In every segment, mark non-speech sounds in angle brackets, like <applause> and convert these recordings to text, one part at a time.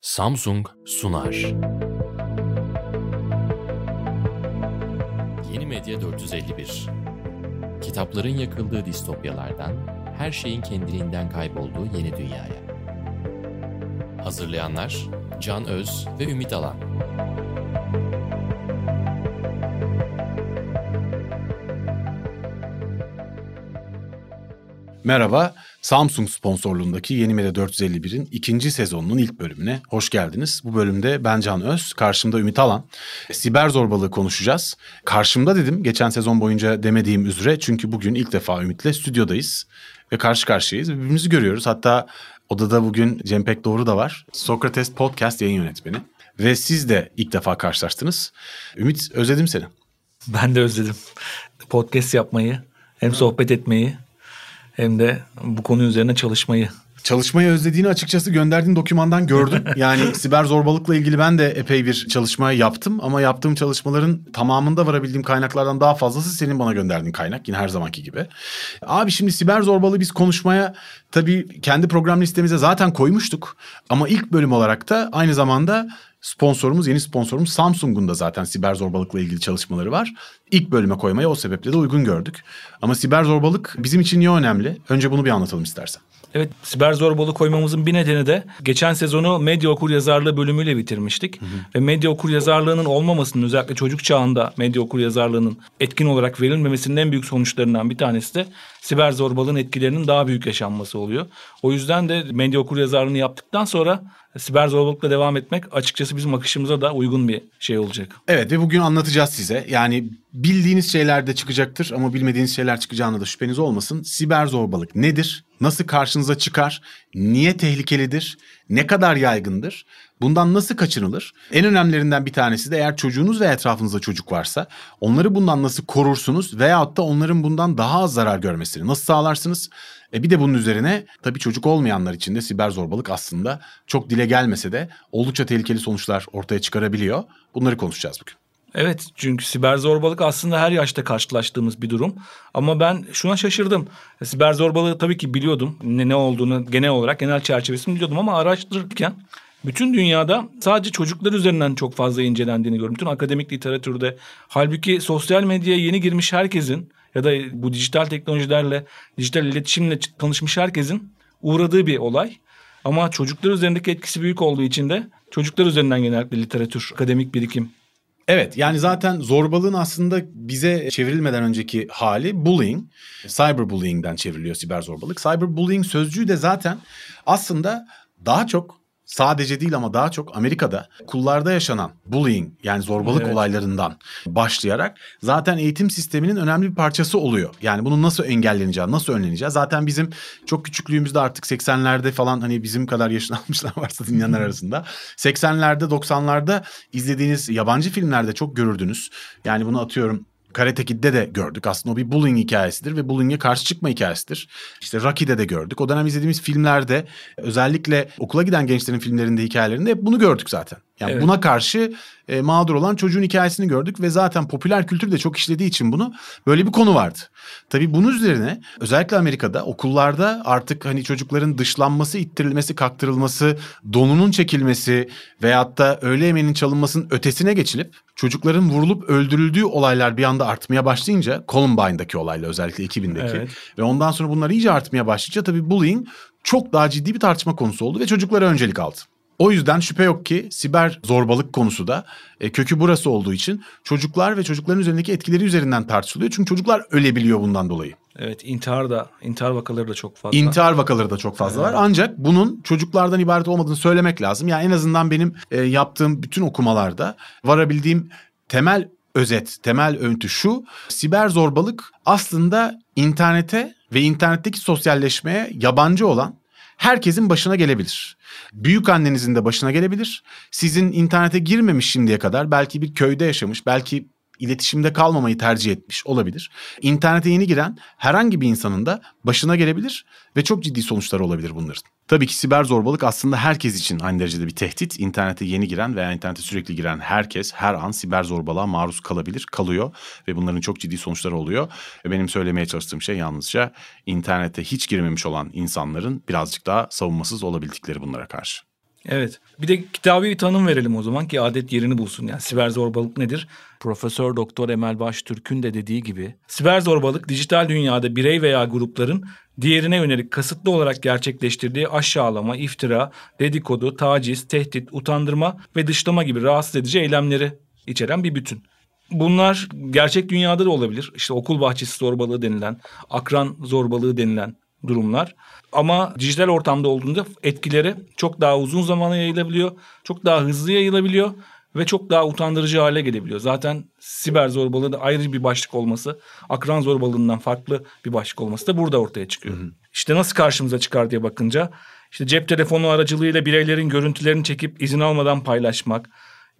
Samsung sunar. Yeni Medya 451 Kitapların yakıldığı distopyalardan, her şeyin kendiliğinden kaybolduğu yeni dünyaya. Hazırlayanlar Can Öz ve Ümit Alan. Merhaba, Samsung sponsorluğundaki Yeni Medya 451'in ikinci sezonunun ilk bölümüne hoş geldiniz. Bu bölümde ben Can Öz, karşımda Ümit Alan. Siber zorbalığı konuşacağız. Karşımda dedim, geçen sezon boyunca demediğim üzere çünkü bugün ilk defa Ümit'le stüdyodayız ve karşı karşıyayız. Birbirimizi görüyoruz. Hatta odada bugün Cem Pek Doğru da var. Sokrates Podcast yayın yönetmeni. Ve siz de ilk defa karşılaştınız. Ümit özledim seni. Ben de özledim. Podcast yapmayı, hem sohbet etmeyi hem de bu konu üzerine çalışmayı. Çalışmayı özlediğini açıkçası gönderdiğin dokümandan gördüm. <laughs> Yani siber zorbalıkla ilgili ben de epey bir çalışma yaptım ama yaptığım çalışmaların tamamında varabildiğim kaynaklardan daha fazlası senin bana gönderdiğin kaynak yine her zamanki gibi. Abi şimdi siber zorbalığı biz konuşmaya tabii kendi program listemize zaten koymuştuk ama ilk bölüm olarak da aynı zamanda sponsorumuz, yeni sponsorumuz Samsung'un da zaten siber zorbalıkla ilgili çalışmaları var. İlk bölüme koymaya o sebeple de uygun gördük. Ama siber zorbalık bizim için niye önemli? Önce bunu bir anlatalım istersen. Evet siber zorbalığı koymamızın bir nedeni de geçen sezonu medya okur yazarlığı bölümüyle bitirmiştik. Hı hı. Ve medya okur yazarlığının olmamasının özellikle çocuk çağında medya okur yazarlığının etkin olarak verilmemesinin en büyük sonuçlarından bir tanesi de siber zorbalığın etkilerinin daha büyük yaşanması oluyor. O yüzden de medya okur yazarlığını yaptıktan sonra siber zorbalıkla devam etmek açıkçası bizim akışımıza da uygun bir şey olacak. Evet ve bugün anlatacağız size. Yani bildiğiniz şeyler de çıkacaktır ama bilmediğiniz şeyler çıkacağına da şüpheniz olmasın. Siber zorbalık nedir? Nasıl karşınıza çıkar? Niye tehlikelidir? Ne kadar yaygındır? Bundan nasıl kaçınılır? En önemlilerinden bir tanesi de eğer çocuğunuz ve etrafınızda çocuk varsa onları bundan nasıl korursunuz veyahut da onların bundan daha az zarar görmesini nasıl sağlarsınız? E bir de bunun üzerine tabii çocuk olmayanlar için de siber zorbalık aslında çok dile gelmese de oldukça tehlikeli sonuçlar ortaya çıkarabiliyor. Bunları konuşacağız bugün. Evet çünkü siber zorbalık aslında her yaşta karşılaştığımız bir durum. Ama ben şuna şaşırdım. Siber zorbalığı tabii ki biliyordum. Ne, ne olduğunu genel olarak genel çerçevesini biliyordum ama araştırırken bütün dünyada sadece çocuklar üzerinden çok fazla incelendiğini gördüm. Bütün akademik literatürde. Halbuki sosyal medyaya yeni girmiş herkesin ya da bu dijital teknolojilerle, dijital iletişimle tanışmış herkesin uğradığı bir olay. Ama çocuklar üzerindeki etkisi büyük olduğu için de çocuklar üzerinden genellikle literatür, akademik birikim Evet yani zaten zorbalığın aslında bize çevrilmeden önceki hali bullying. Cyberbullying'den çevriliyor siber zorbalık. Cyberbullying sözcüğü de zaten aslında daha çok sadece değil ama daha çok Amerika'da kullarda yaşanan bullying yani zorbalık evet. olaylarından başlayarak zaten eğitim sisteminin önemli bir parçası oluyor. Yani bunun nasıl engelleneceği, nasıl önleneceği. Zaten bizim çok küçüklüğümüzde artık 80'lerde falan hani bizim kadar yaşını <laughs> almışlar varsa dinleyenler arasında. 80'lerde 90'larda izlediğiniz yabancı filmlerde çok görürdünüz. Yani bunu atıyorum Karate Kid'de de gördük. Aslında o bir bullying hikayesidir ve bullying'e karşı çıkma hikayesidir. İşte Rocky'de de gördük. O dönem izlediğimiz filmlerde özellikle okula giden gençlerin filmlerinde hikayelerinde hep bunu gördük zaten. Yani evet. buna karşı e, mağdur olan çocuğun hikayesini gördük ve zaten popüler kültür de çok işlediği için bunu böyle bir konu vardı. Tabii bunun üzerine özellikle Amerika'da okullarda artık hani çocukların dışlanması, ittirilmesi, kaktırılması, donunun çekilmesi veyahut da öğle yemeğinin çalınmasının ötesine geçilip çocukların vurulup öldürüldüğü olaylar bir anda artmaya başlayınca Columbine'daki olayla özellikle 2000'deki evet. ve ondan sonra bunlar iyice artmaya başlayınca tabii bullying çok daha ciddi bir tartışma konusu oldu ve çocuklara öncelik aldı. O yüzden şüphe yok ki siber zorbalık konusu da e, kökü burası olduğu için çocuklar ve çocukların üzerindeki etkileri üzerinden tartışılıyor. Çünkü çocuklar ölebiliyor bundan dolayı. Evet intihar da intihar vakaları da çok fazla. İntihar vakaları da çok fazla evet. var. Ancak bunun çocuklardan ibaret olmadığını söylemek lazım. Yani en azından benim e, yaptığım bütün okumalarda varabildiğim temel özet, temel öntü şu. Siber zorbalık aslında internete ve internetteki sosyalleşmeye yabancı olan herkesin başına gelebilir. Büyük annenizin de başına gelebilir. Sizin internete girmemiş şimdiye kadar belki bir köyde yaşamış, belki iletişimde kalmamayı tercih etmiş olabilir. İnternete yeni giren herhangi bir insanın da başına gelebilir ve çok ciddi sonuçlar olabilir bunların. Tabii ki siber zorbalık aslında herkes için aynı derecede bir tehdit. İnternete yeni giren veya internete sürekli giren herkes her an siber zorbalığa maruz kalabilir, kalıyor ve bunların çok ciddi sonuçları oluyor. Benim söylemeye çalıştığım şey yalnızca internete hiç girmemiş olan insanların birazcık daha savunmasız olabildikleri bunlara karşı. Evet. Bir de kitabi bir tanım verelim o zaman ki adet yerini bulsun. Yani siber zorbalık nedir? Profesör Doktor Emel Baştürk'ün de dediği gibi siber zorbalık dijital dünyada birey veya grupların diğerine yönelik kasıtlı olarak gerçekleştirdiği aşağılama, iftira, dedikodu, taciz, tehdit, utandırma ve dışlama gibi rahatsız edici eylemleri içeren bir bütün. Bunlar gerçek dünyada da olabilir. İşte okul bahçesi zorbalığı denilen, akran zorbalığı denilen durumlar. Ama dijital ortamda olduğunda etkileri çok daha uzun zamana yayılabiliyor. Çok daha hızlı yayılabiliyor ve çok daha utandırıcı hale gelebiliyor. Zaten siber zorbalığı da ayrı bir başlık olması, akran zorbalığından farklı bir başlık olması da burada ortaya çıkıyor. Hı hı. İşte nasıl karşımıza çıkar diye bakınca işte cep telefonu aracılığıyla bireylerin görüntülerini çekip izin almadan paylaşmak,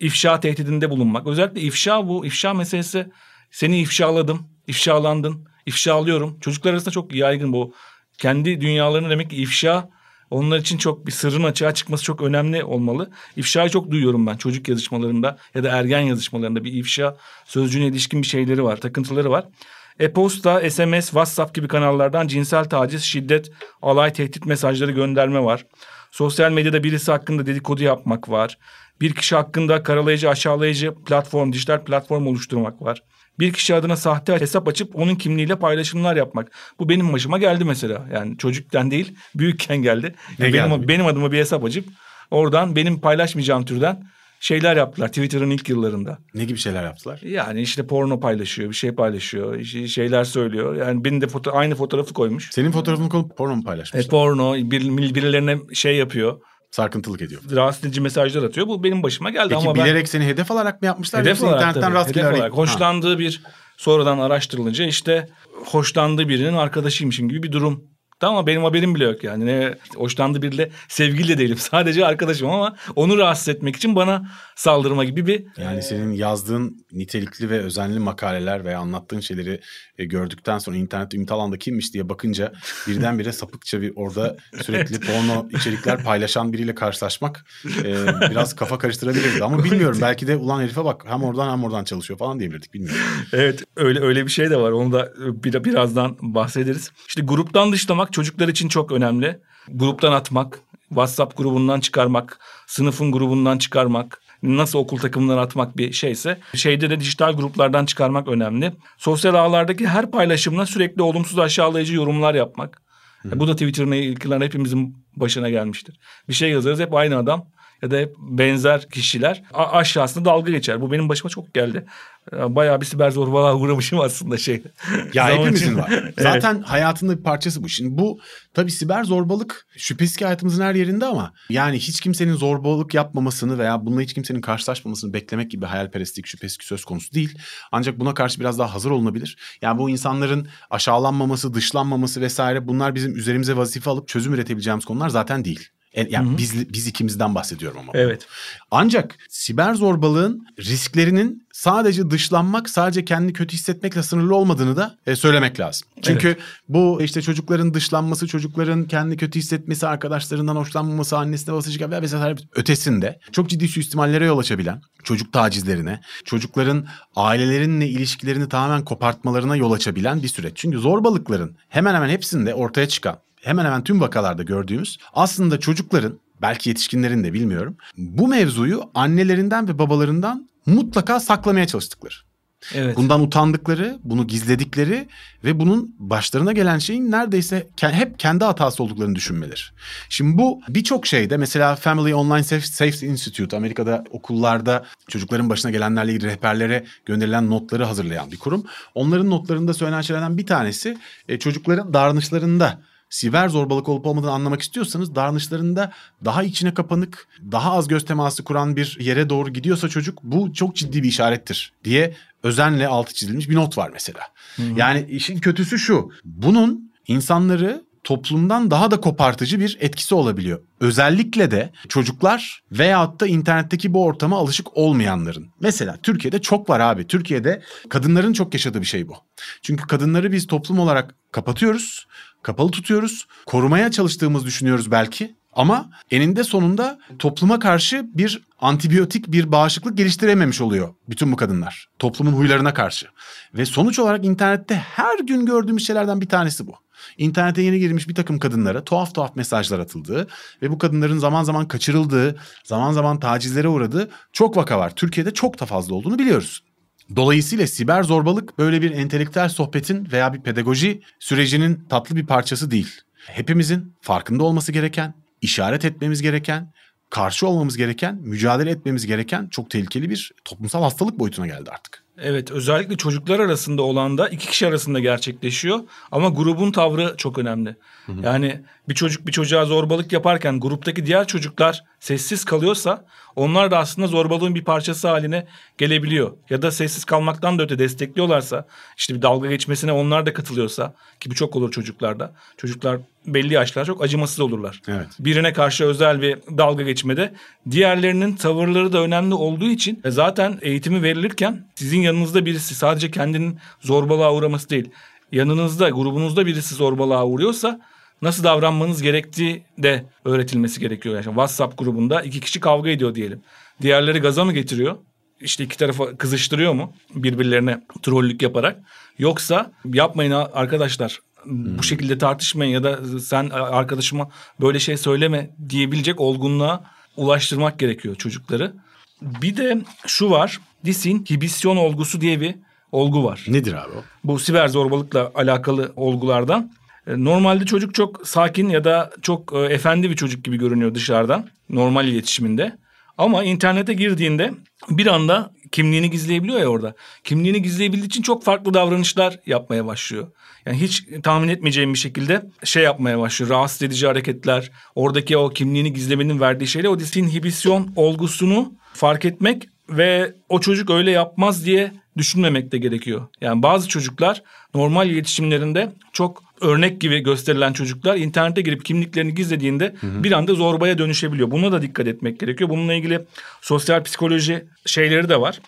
ifşa tehdidinde bulunmak. Özellikle ifşa bu ifşa meselesi seni ifşaladım, ifşalandın, ifşalıyorum. Çocuklar arasında çok yaygın bu. Kendi dünyalarını demek ki ifşa onlar için çok bir sırrın açığa çıkması çok önemli olmalı. İfşayı çok duyuyorum ben çocuk yazışmalarında ya da ergen yazışmalarında bir ifşa sözcüğüne ilişkin bir şeyleri var, takıntıları var. E-posta, SMS, WhatsApp gibi kanallardan cinsel taciz, şiddet, alay, tehdit mesajları gönderme var. Sosyal medyada birisi hakkında dedikodu yapmak var. Bir kişi hakkında karalayıcı, aşağılayıcı platform, dijital platform oluşturmak var. Bir kişi adına sahte hesap açıp onun kimliğiyle paylaşımlar yapmak. Bu benim başıma geldi mesela. Yani çocukken değil, büyükken geldi. Ne benim, geldi? benim adıma bir hesap açıp oradan benim paylaşmayacağım türden şeyler yaptılar Twitter'ın ilk yıllarında. Ne gibi şeyler yaptılar? Yani işte porno paylaşıyor, bir şey paylaşıyor, şeyler söylüyor. Yani benim de foto aynı fotoğrafı koymuş. Senin fotoğrafını koyup porno mu paylaşmışlar? E, porno, bir, birilerine şey yapıyor sarkıntılık ediyor. Rahatsız edici mesajlar atıyor. Bu benim başıma geldi Peki, ama bilerek ben... seni hedef alarak mı yapmışlar? Hedef olarak internetten tabii. Rastgele hedef olarak. Hoşlandığı ha. bir sonradan araştırılınca işte hoşlandığı birinin arkadaşıymışım gibi bir durum Tamam benim haberim bile yok yani. Ne hoşlandı biriyle sevgili de değilim. <laughs> Sadece arkadaşım ama onu rahatsız etmek için bana saldırma gibi bir... Yani senin yazdığın nitelikli ve özenli makaleler veya anlattığın şeyleri e, gördükten sonra internette Ümit Alan'da kimmiş diye bakınca birdenbire sapıkça bir orada sürekli porno içerikler paylaşan biriyle karşılaşmak e, biraz kafa karıştırabilirdi. Ama bilmiyorum belki de ulan herife bak hem oradan hem oradan çalışıyor falan diyebilirdik bilmiyorum. Evet öyle öyle bir şey de var onu da e, bir, birazdan bahsederiz. İşte gruptan dışlamak çocuklar için çok önemli. Gruptan atmak, WhatsApp grubundan çıkarmak, sınıfın grubundan çıkarmak, nasıl okul takımından atmak bir şeyse şeyde de dijital gruplardan çıkarmak önemli. Sosyal ağlardaki her paylaşımına sürekli olumsuz aşağılayıcı yorumlar yapmak. Hı. Bu da Twitter'ın ilk yıllarında hepimizin başına gelmiştir. Bir şey yazarız hep aynı adam ya da hep benzer kişiler aşağısında dalga geçer. Bu benim başıma çok geldi. Bayağı bir siber zorbalığa uğramışım aslında şey. <laughs> Ya hepimizin var. <laughs> Zaten evet. hayatında bir parçası bu. Şimdi bu tabii siber zorbalık şüphesiz ki hayatımızın her yerinde ama yani hiç kimsenin zorbalık yapmamasını veya bununla hiç kimsenin karşılaşmamasını beklemek gibi hayalperestlik şüphesiz ki söz konusu değil. Ancak buna karşı biraz daha hazır olunabilir. Yani bu insanların aşağılanmaması, dışlanmaması vesaire bunlar bizim üzerimize vazife alıp çözüm üretebileceğimiz konular zaten değil. Yani Hı-hı. biz biz ikimizden bahsediyorum ama. Evet. Ancak siber zorbalığın risklerinin sadece dışlanmak, sadece kendi kötü hissetmekle sınırlı olmadığını da e, söylemek lazım. Çünkü evet. bu işte çocukların dışlanması, çocukların kendi kötü hissetmesi, arkadaşlarından hoşlanmaması, annesine basıcı vesaire ötesinde çok ciddi suistimallere yol açabilen, çocuk tacizlerine, çocukların ailelerinle ilişkilerini tamamen kopartmalarına yol açabilen bir süreç. Çünkü zorbalıkların hemen hemen hepsinde ortaya çıkan hemen hemen tüm vakalarda gördüğümüz aslında çocukların belki yetişkinlerin de bilmiyorum bu mevzuyu annelerinden ve babalarından mutlaka saklamaya çalıştıkları. Evet. Bundan utandıkları, bunu gizledikleri ve bunun başlarına gelen şeyin neredeyse hep kendi hatası olduklarını düşünmeleri. Şimdi bu birçok şeyde mesela Family Online Safety Institute Amerika'da okullarda çocukların başına gelenlerle ilgili rehberlere gönderilen notları hazırlayan bir kurum. Onların notlarında söylenen şeylerden bir tanesi e, çocukların davranışlarında siber zorbalık olup olmadığını anlamak istiyorsanız davranışlarında daha içine kapanık, daha az göz teması kuran bir yere doğru gidiyorsa çocuk bu çok ciddi bir işarettir diye özenle altı çizilmiş bir not var mesela. Hı-hı. Yani işin kötüsü şu. Bunun insanları toplumdan daha da kopartıcı bir etkisi olabiliyor. Özellikle de çocuklar veyahut da internetteki bu ortama alışık olmayanların. Mesela Türkiye'de çok var abi. Türkiye'de kadınların çok yaşadığı bir şey bu. Çünkü kadınları biz toplum olarak kapatıyoruz kapalı tutuyoruz. Korumaya çalıştığımız düşünüyoruz belki. Ama eninde sonunda topluma karşı bir antibiyotik bir bağışıklık geliştirememiş oluyor bütün bu kadınlar. Toplumun huylarına karşı. Ve sonuç olarak internette her gün gördüğümüz şeylerden bir tanesi bu. İnternete yeni girmiş bir takım kadınlara tuhaf tuhaf mesajlar atıldığı ve bu kadınların zaman zaman kaçırıldığı, zaman zaman tacizlere uğradığı çok vaka var. Türkiye'de çok da fazla olduğunu biliyoruz. Dolayısıyla siber zorbalık böyle bir entelektüel sohbetin veya bir pedagoji sürecinin tatlı bir parçası değil. Hepimizin farkında olması gereken, işaret etmemiz gereken, karşı olmamız gereken, mücadele etmemiz gereken çok tehlikeli bir toplumsal hastalık boyutuna geldi artık. Evet özellikle çocuklar arasında olan da iki kişi arasında gerçekleşiyor. Ama grubun tavrı çok önemli. Hı hı. Yani bir çocuk bir çocuğa zorbalık yaparken gruptaki diğer çocuklar sessiz kalıyorsa onlar da aslında zorbalığın bir parçası haline gelebiliyor. Ya da sessiz kalmaktan da öte destekliyorlarsa işte bir dalga geçmesine onlar da katılıyorsa ki bu çok olur çocuklarda. Çocuklar belli yaşlar çok acımasız olurlar. Evet. Birine karşı özel bir dalga geçmede diğerlerinin tavırları da önemli olduğu için zaten eğitimi verilirken sizin yanınızda birisi sadece kendinin zorbalığa uğraması değil. Yanınızda grubunuzda birisi zorbalığa uğruyorsa nasıl davranmanız gerektiği de öğretilmesi gerekiyor. Yani WhatsApp grubunda iki kişi kavga ediyor diyelim. Diğerleri gaza mı getiriyor? İşte iki tarafa kızıştırıyor mu birbirlerine trollük yaparak? Yoksa yapmayın arkadaşlar. Bu şekilde tartışmayın ya da sen arkadaşıma böyle şey söyleme diyebilecek olgunluğa ulaştırmak gerekiyor çocukları. Bir de şu var disinhibisyon olgusu diye bir olgu var. Nedir abi o? Bu siber zorbalıkla alakalı olgulardan. E, normalde çocuk çok sakin ya da çok e, efendi bir çocuk gibi görünüyor dışarıdan normal iletişiminde. Ama internete girdiğinde bir anda kimliğini gizleyebiliyor ya orada. Kimliğini gizleyebildiği için çok farklı davranışlar yapmaya başlıyor. Yani hiç tahmin etmeyeceğim bir şekilde şey yapmaya başlıyor. Rahatsız edici hareketler, oradaki o kimliğini gizlemenin verdiği şeyle o disinhibisyon olgusunu fark etmek ve o çocuk öyle yapmaz diye düşünmemek de gerekiyor. Yani bazı çocuklar normal iletişimlerinde çok örnek gibi gösterilen çocuklar internete girip kimliklerini gizlediğinde hı hı. bir anda zorbaya dönüşebiliyor. Buna da dikkat etmek gerekiyor. Bununla ilgili sosyal psikoloji şeyleri de var.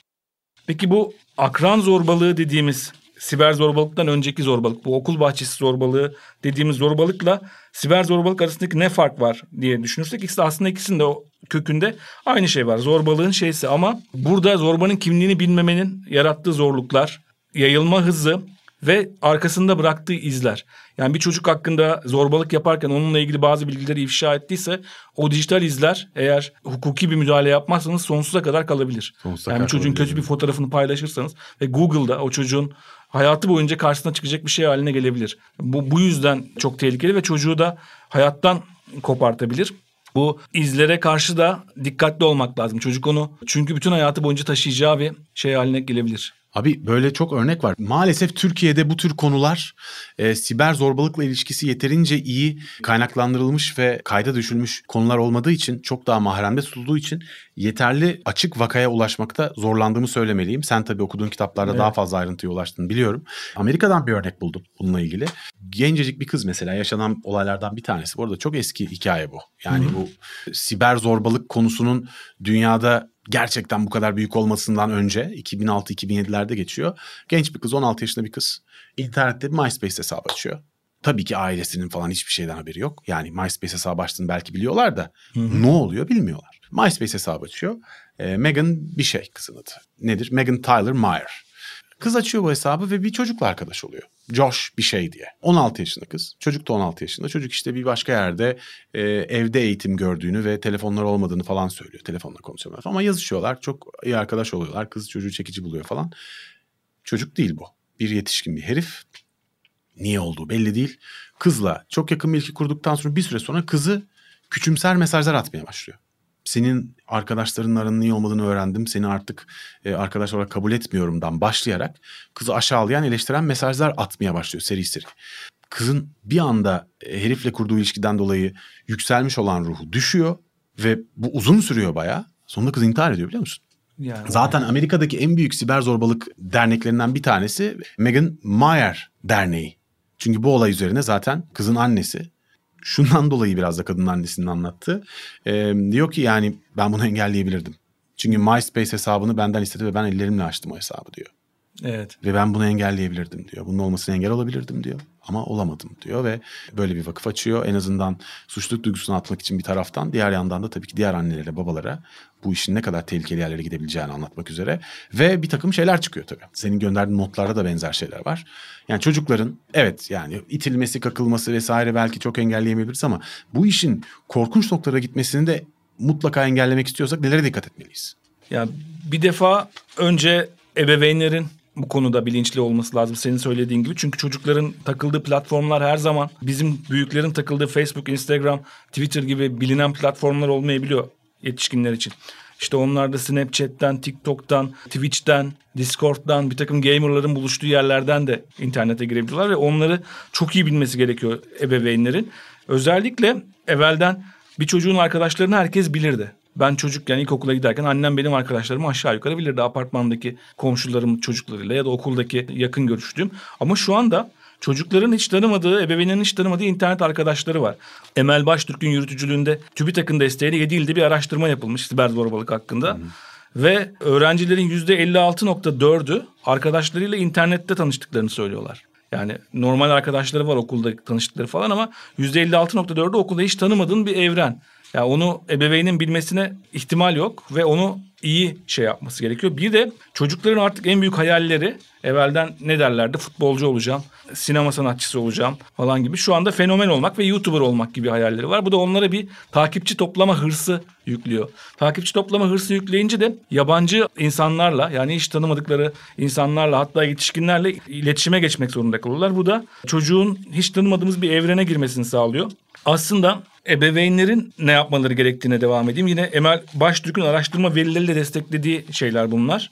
Peki bu akran zorbalığı dediğimiz siber zorbalıktan önceki zorbalık, bu okul bahçesi zorbalığı dediğimiz zorbalıkla siber zorbalık arasındaki ne fark var diye düşünürsek ikisi aslında ikisinin de o kökünde aynı şey var. Zorbalığın şeysi ama burada zorbanın kimliğini bilmemenin yarattığı zorluklar, yayılma hızı ve arkasında bıraktığı izler. Yani bir çocuk hakkında zorbalık yaparken onunla ilgili bazı bilgileri ifşa ettiyse o dijital izler eğer hukuki bir müdahale yapmazsanız sonsuza kadar kalabilir. Sonsuza yani bir çocuğun kötü bir fotoğrafını paylaşırsanız ve Google'da o çocuğun hayatı boyunca karşısına çıkacak bir şey haline gelebilir. Bu, bu yüzden çok tehlikeli ve çocuğu da hayattan kopartabilir. Bu izlere karşı da dikkatli olmak lazım. Çocuk onu çünkü bütün hayatı boyunca taşıyacağı bir şey haline gelebilir. Abi böyle çok örnek var. Maalesef Türkiye'de bu tür konular e, siber zorbalıkla ilişkisi yeterince iyi kaynaklandırılmış ve kayda düşülmüş konular olmadığı için çok daha mahremde tutulduğu için yeterli açık vakaya ulaşmakta zorlandığımı söylemeliyim. Sen tabii okuduğun kitaplarda evet. daha fazla ayrıntıya ulaştığını biliyorum. Amerika'dan bir örnek buldum bununla ilgili. Gencecik bir kız mesela yaşanan olaylardan bir tanesi. Bu arada çok eski hikaye bu. Yani Hı-hı. bu siber zorbalık konusunun dünyada gerçekten bu kadar büyük olmasından önce 2006-2007'lerde geçiyor. Genç bir kız 16 yaşında bir kız internette bir MySpace hesabı açıyor. Tabii ki ailesinin falan hiçbir şeyden haberi yok. Yani MySpace hesabı açtığını belki biliyorlar da Hı-hı. ne oluyor bilmiyorlar. MySpace hesabı açıyor. E, Megan bir şey kızın adı. Nedir? Megan Tyler Meyer. Kız açıyor bu hesabı ve bir çocukla arkadaş oluyor. Josh bir şey diye. 16 yaşında kız. Çocuk da 16 yaşında. Çocuk işte bir başka yerde e, evde eğitim gördüğünü ve telefonları olmadığını falan söylüyor. Telefonla konuşuyorlar ama yazışıyorlar. Çok iyi arkadaş oluyorlar. Kız çocuğu çekici buluyor falan. Çocuk değil bu. Bir yetişkin bir herif. Niye olduğu belli değil. Kızla çok yakın bir ilişki kurduktan sonra bir süre sonra kızı küçümser mesajlar atmaya başlıyor senin arkadaşlarının aranın iyi olmadığını öğrendim. Seni artık e, arkadaş olarak kabul etmiyorumdan başlayarak kızı aşağılayan, eleştiren mesajlar atmaya başlıyor seri seri. Kızın bir anda e, herifle kurduğu ilişkiden dolayı yükselmiş olan ruhu düşüyor ve bu uzun sürüyor bayağı. Sonunda kız intihar ediyor biliyor musun? Yani. Zaten Amerika'daki en büyük siber zorbalık derneklerinden bir tanesi Megan Mayer Derneği. Çünkü bu olay üzerine zaten kızın annesi şundan <laughs> dolayı biraz da kadının annesinin anlattı. E, diyor ki yani ben bunu engelleyebilirdim. Çünkü MySpace hesabını benden istedi ve ben ellerimle açtım o hesabı diyor. Evet. Ve ben bunu engelleyebilirdim diyor. Bunun olmasına engel olabilirdim diyor. Ama olamadım diyor ve böyle bir vakıf açıyor. En azından suçluluk duygusunu atmak için bir taraftan. Diğer yandan da tabii ki diğer annelere, babalara bu işin ne kadar tehlikeli yerlere gidebileceğini anlatmak üzere. Ve bir takım şeyler çıkıyor tabii. Senin gönderdiğin notlarda da benzer şeyler var. Yani çocukların evet yani itilmesi, kakılması vesaire belki çok engelleyemeyebiliriz ama bu işin korkunç noktalara gitmesini de mutlaka engellemek istiyorsak nelere dikkat etmeliyiz? Yani bir defa önce ebeveynlerin bu konuda bilinçli olması lazım senin söylediğin gibi. Çünkü çocukların takıldığı platformlar her zaman bizim büyüklerin takıldığı Facebook, Instagram, Twitter gibi bilinen platformlar olmayabiliyor yetişkinler için. İşte onlar da Snapchat'ten, TikTok'tan, Twitch'ten, Discord'dan bir takım gamerların buluştuğu yerlerden de internete girebiliyorlar ve onları çok iyi bilmesi gerekiyor ebeveynlerin. Özellikle evvelden bir çocuğun arkadaşlarını herkes bilirdi. Ben çocukken ilkokula giderken annem benim arkadaşlarımı aşağı yukarı bilirdi. Apartmandaki komşularım çocuklarıyla ya da okuldaki yakın görüştüğüm. Ama şu anda çocukların hiç tanımadığı, ebeveynlerin hiç tanımadığı internet arkadaşları var. Emel Baştürk'ün yürütücülüğünde TÜBİTAK'ın desteğiyle 7 ilde bir araştırma yapılmış siber zorbalık hakkında. Hmm. Ve öğrencilerin %56.4'ü arkadaşlarıyla internette tanıştıklarını söylüyorlar. Yani normal arkadaşları var okulda tanıştıkları falan ama %56.4'ü okulda hiç tanımadığın bir evren. Yani onu ebeveynin bilmesine ihtimal yok ve onu iyi şey yapması gerekiyor. Bir de çocukların artık en büyük hayalleri evvelden ne derlerdi futbolcu olacağım, sinema sanatçısı olacağım falan gibi. Şu anda fenomen olmak ve YouTuber olmak gibi hayalleri var. Bu da onlara bir takipçi toplama hırsı yüklüyor. Takipçi toplama hırsı yükleyince de yabancı insanlarla yani hiç tanımadıkları insanlarla hatta yetişkinlerle iletişime geçmek zorunda kalıyorlar. Bu da çocuğun hiç tanımadığımız bir evrene girmesini sağlıyor. Aslında ebeveynlerin ne yapmaları gerektiğine devam edeyim. Yine Emel Baştürk'ün araştırma verileriyle desteklediği şeyler bunlar.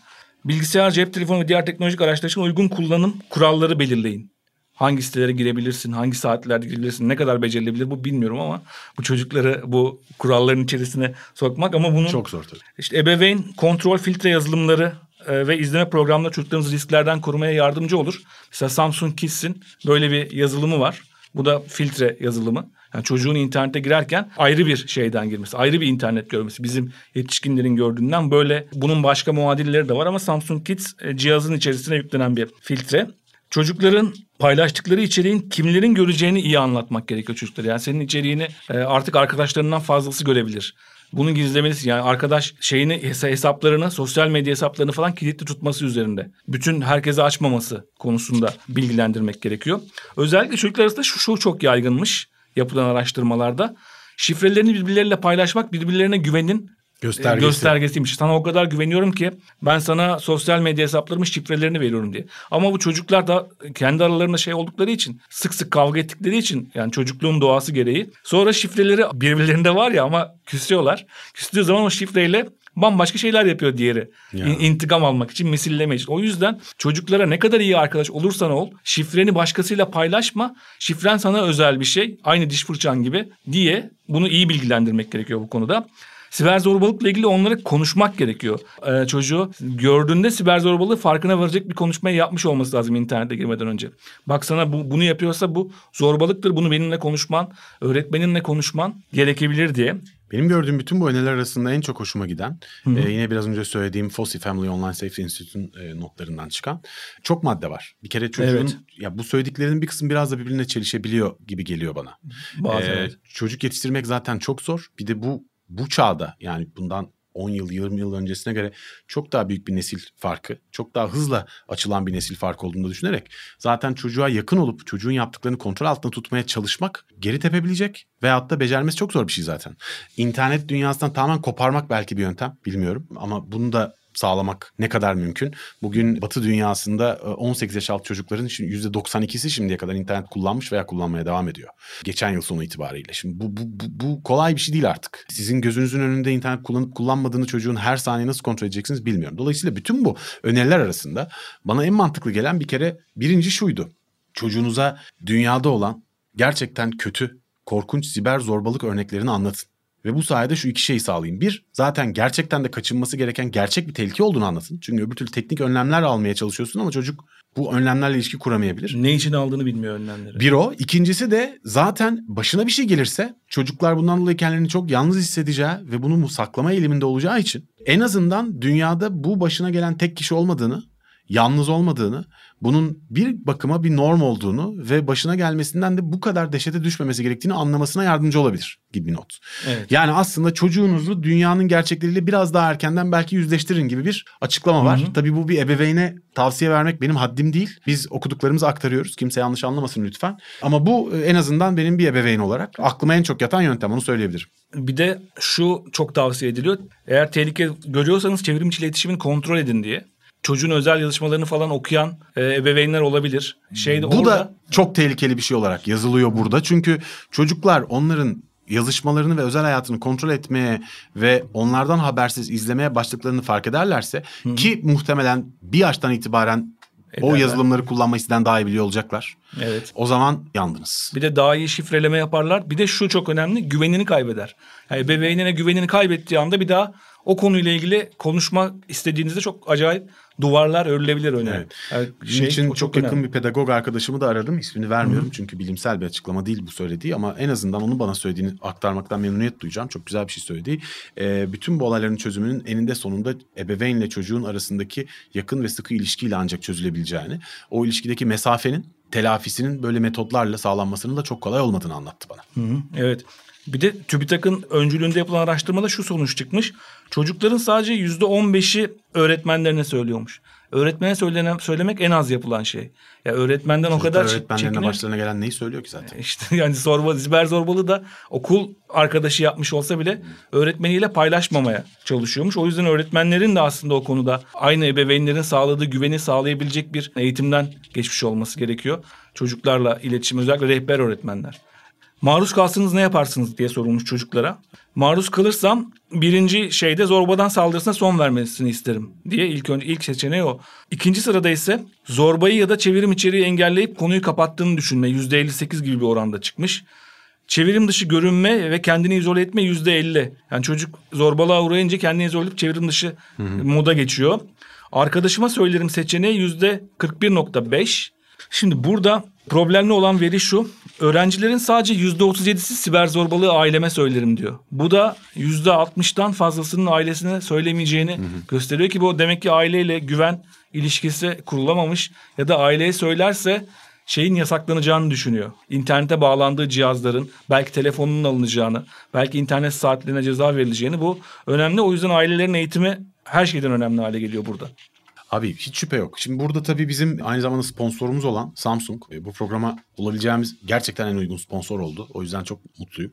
Bilgisayar, cep telefonu ve diğer teknolojik araçlar için uygun kullanım kuralları belirleyin. Hangi sitelere girebilirsin, hangi saatlerde girebilirsin, ne kadar becerilebilir bu bilmiyorum ama bu çocukları bu kuralların içerisine sokmak ama bunun... Çok zor tabii. İşte ebeveyn kontrol filtre yazılımları e, ve izleme programları çocuklarımızı risklerden korumaya yardımcı olur. Mesela Samsung Kids'in böyle bir yazılımı var. Bu da filtre yazılımı. Yani çocuğun internete girerken ayrı bir şeyden girmesi, ayrı bir internet görmesi. Bizim yetişkinlerin gördüğünden böyle bunun başka muadilleri de var ama Samsung Kids e, cihazın içerisine yüklenen bir filtre. Çocukların paylaştıkları içeriğin kimlerin göreceğini iyi anlatmak gerekiyor çocuklara. Yani senin içeriğini e, artık arkadaşlarından fazlası görebilir. Bunu gizlemelisin. Yani arkadaş şeyini hesaplarını, sosyal medya hesaplarını falan kilitli tutması üzerinde. Bütün herkese açmaması konusunda bilgilendirmek gerekiyor. Özellikle çocuklar arasında şu, şu çok yaygınmış yapılan araştırmalarda. Şifrelerini birbirleriyle paylaşmak birbirlerine güvenin Göstergesi. göstergesiymiş. Sana o kadar güveniyorum ki ben sana sosyal medya hesaplarımın şifrelerini veriyorum diye. Ama bu çocuklar da kendi aralarında şey oldukları için sık sık kavga ettikleri için yani çocukluğun doğası gereği sonra şifreleri birbirlerinde var ya ama küsüyorlar. Küstüğü zaman o şifreyle bambaşka şeyler yapıyor diğeri. Ya. İntikam almak için, misilleme için. O yüzden çocuklara ne kadar iyi arkadaş olursan ol, şifreni başkasıyla paylaşma. Şifren sana özel bir şey, aynı diş fırçan gibi diye bunu iyi bilgilendirmek gerekiyor bu konuda. Siber zorbalıkla ilgili onlara konuşmak gerekiyor. Ee, çocuğu gördüğünde siber zorbalığı farkına varacak bir konuşmayı yapmış olması lazım internete girmeden önce. Bak sana bu, bunu yapıyorsa bu zorbalıktır. Bunu benimle konuşman, öğretmeninle konuşman gerekebilir diye. Benim gördüğüm bütün bu öneriler arasında en çok hoşuma giden e, yine biraz önce söylediğim Fossey Family Online Safety Institute'un e, notlarından çıkan çok madde var. Bir kere çocuğun evet. ya bu söylediklerinin bir kısmı biraz da birbirine çelişebiliyor gibi geliyor bana. Bazen, ee, Çocuk yetiştirmek zaten çok zor. Bir de bu bu çağda yani bundan 10 yıl 20 yıl öncesine göre çok daha büyük bir nesil farkı, çok daha hızla açılan bir nesil farkı olduğunu düşünerek zaten çocuğa yakın olup çocuğun yaptıklarını kontrol altında tutmaya çalışmak geri tepebilecek veyahut da becermesi çok zor bir şey zaten. İnternet dünyasından tamamen koparmak belki bir yöntem bilmiyorum ama bunu da sağlamak ne kadar mümkün? Bugün Batı dünyasında 18 e, yaş altı çocukların %92'si şimdiye kadar internet kullanmış veya kullanmaya devam ediyor. Geçen yıl sonu itibariyle. Şimdi bu, bu, bu, bu kolay bir şey değil artık. Sizin gözünüzün önünde internet kullanıp kullanmadığını çocuğun her saniye nasıl kontrol edeceksiniz bilmiyorum. Dolayısıyla bütün bu öneriler arasında bana en mantıklı gelen bir kere birinci şuydu. Çocuğunuza dünyada olan gerçekten kötü, korkunç siber zorbalık örneklerini anlatın. Ve bu sayede şu iki şeyi sağlayayım. Bir, zaten gerçekten de kaçınması gereken gerçek bir tehlike olduğunu anlatın. Çünkü öbür türlü teknik önlemler almaya çalışıyorsun ama çocuk bu önlemlerle ilişki kuramayabilir. Ne için aldığını bilmiyor önlemleri. Bir o. İkincisi de zaten başına bir şey gelirse çocuklar bundan dolayı kendilerini çok yalnız hissedeceği ve bunu saklama eğiliminde olacağı için en azından dünyada bu başına gelen tek kişi olmadığını yalnız olmadığını, bunun bir bakıma bir norm olduğunu ve başına gelmesinden de bu kadar dehşete düşmemesi gerektiğini anlamasına yardımcı olabilir gibi bir not. Evet. Yani aslında çocuğunuzu dünyanın gerçekleriyle biraz daha erkenden belki yüzleştirin gibi bir açıklama var. Hı hı. Tabii bu bir ebeveyne tavsiye vermek benim haddim değil. Biz okuduklarımızı aktarıyoruz. Kimse yanlış anlamasın lütfen. Ama bu e, en azından benim bir ebeveyn olarak aklıma en çok yatan yöntem onu söyleyebilirim. Bir de şu çok tavsiye ediliyor. Eğer tehlike görüyorsanız çevrim içi iletişimini kontrol edin diye. Çocuğun özel yazışmalarını falan okuyan e, ebeveynler olabilir. Şeyde Bu orada, da çok tehlikeli bir şey olarak yazılıyor burada. Çünkü çocuklar onların yazışmalarını ve özel hayatını kontrol etmeye ve onlardan habersiz izlemeye başladıklarını fark ederlerse ki muhtemelen bir yaştan itibaren o Ederler. yazılımları kullanmayı sizden daha iyi biliyor olacaklar. Evet. O zaman yandınız. Bir de daha iyi şifreleme yaparlar. Bir de şu çok önemli güvenini kaybeder. Yani ebeveynine güvenini kaybettiği anda bir daha o konuyla ilgili konuşmak istediğinizde çok acayip duvarlar örülebilir öne. Evet. Yani Bunun şey, için o çok, yakın önemli. bir pedagog arkadaşımı da aradım. İsmini vermiyorum çünkü bilimsel bir açıklama değil bu söylediği ama en azından onun bana söylediğini aktarmaktan memnuniyet duyacağım. Çok güzel bir şey söyledi. Ee, bütün bu olayların çözümünün eninde sonunda ebeveynle çocuğun arasındaki yakın ve sıkı ilişkiyle ancak çözülebileceğini, o ilişkideki mesafenin telafisinin böyle metotlarla sağlanmasının da çok kolay olmadığını anlattı bana. Hı hı, evet. Bir de TÜBİTAK'ın öncülüğünde yapılan araştırmada şu sonuç çıkmış. Çocukların sadece yüzde on beşi öğretmenlerine söylüyormuş. Öğretmene söylenen, söylemek en az yapılan şey. Ya öğretmenden o kadar öğretmenlerine çekiniyor. başlarına gelen neyi söylüyor ki zaten? <laughs> İşte yani zorba, ziber zorbalığı da okul arkadaşı yapmış olsa bile öğretmeniyle paylaşmamaya çalışıyormuş. O yüzden öğretmenlerin de aslında o konuda aynı ebeveynlerin sağladığı güveni sağlayabilecek bir eğitimden geçmiş olması gerekiyor. Çocuklarla iletişim özellikle rehber öğretmenler. Maruz kalsınız ne yaparsınız diye sorulmuş çocuklara. Maruz kalırsam birinci şeyde zorbadan saldırısına son vermesini isterim diye ilk önce ilk seçeneği o. İkinci sırada ise zorbayı ya da çevirim içeriği engelleyip konuyu kapattığını düşünme %58 gibi bir oranda çıkmış. Çevirim dışı görünme ve kendini izole etme yüzde elli. Yani çocuk zorbalığa uğrayınca kendini izole edip çevrim dışı moda geçiyor. Arkadaşıma söylerim seçeneği yüzde 41.5. Şimdi burada problemli olan veri şu. Öğrencilerin sadece yüzde 37'si siber zorbalığı aileme söylerim diyor. Bu da yüzde 60'tan fazlasının ailesine söylemeyeceğini gösteriyor ki bu demek ki aileyle güven ilişkisi kurulamamış ya da aileye söylerse şeyin yasaklanacağını düşünüyor. İnternete bağlandığı cihazların belki telefonunun alınacağını, belki internet saatlerine ceza verileceğini bu önemli. O yüzden ailelerin eğitimi her şeyden önemli hale geliyor burada. Abi hiç şüphe yok. Şimdi burada tabii bizim aynı zamanda sponsorumuz olan Samsung e, bu programa bulabileceğimiz gerçekten en uygun sponsor oldu. O yüzden çok mutluyum.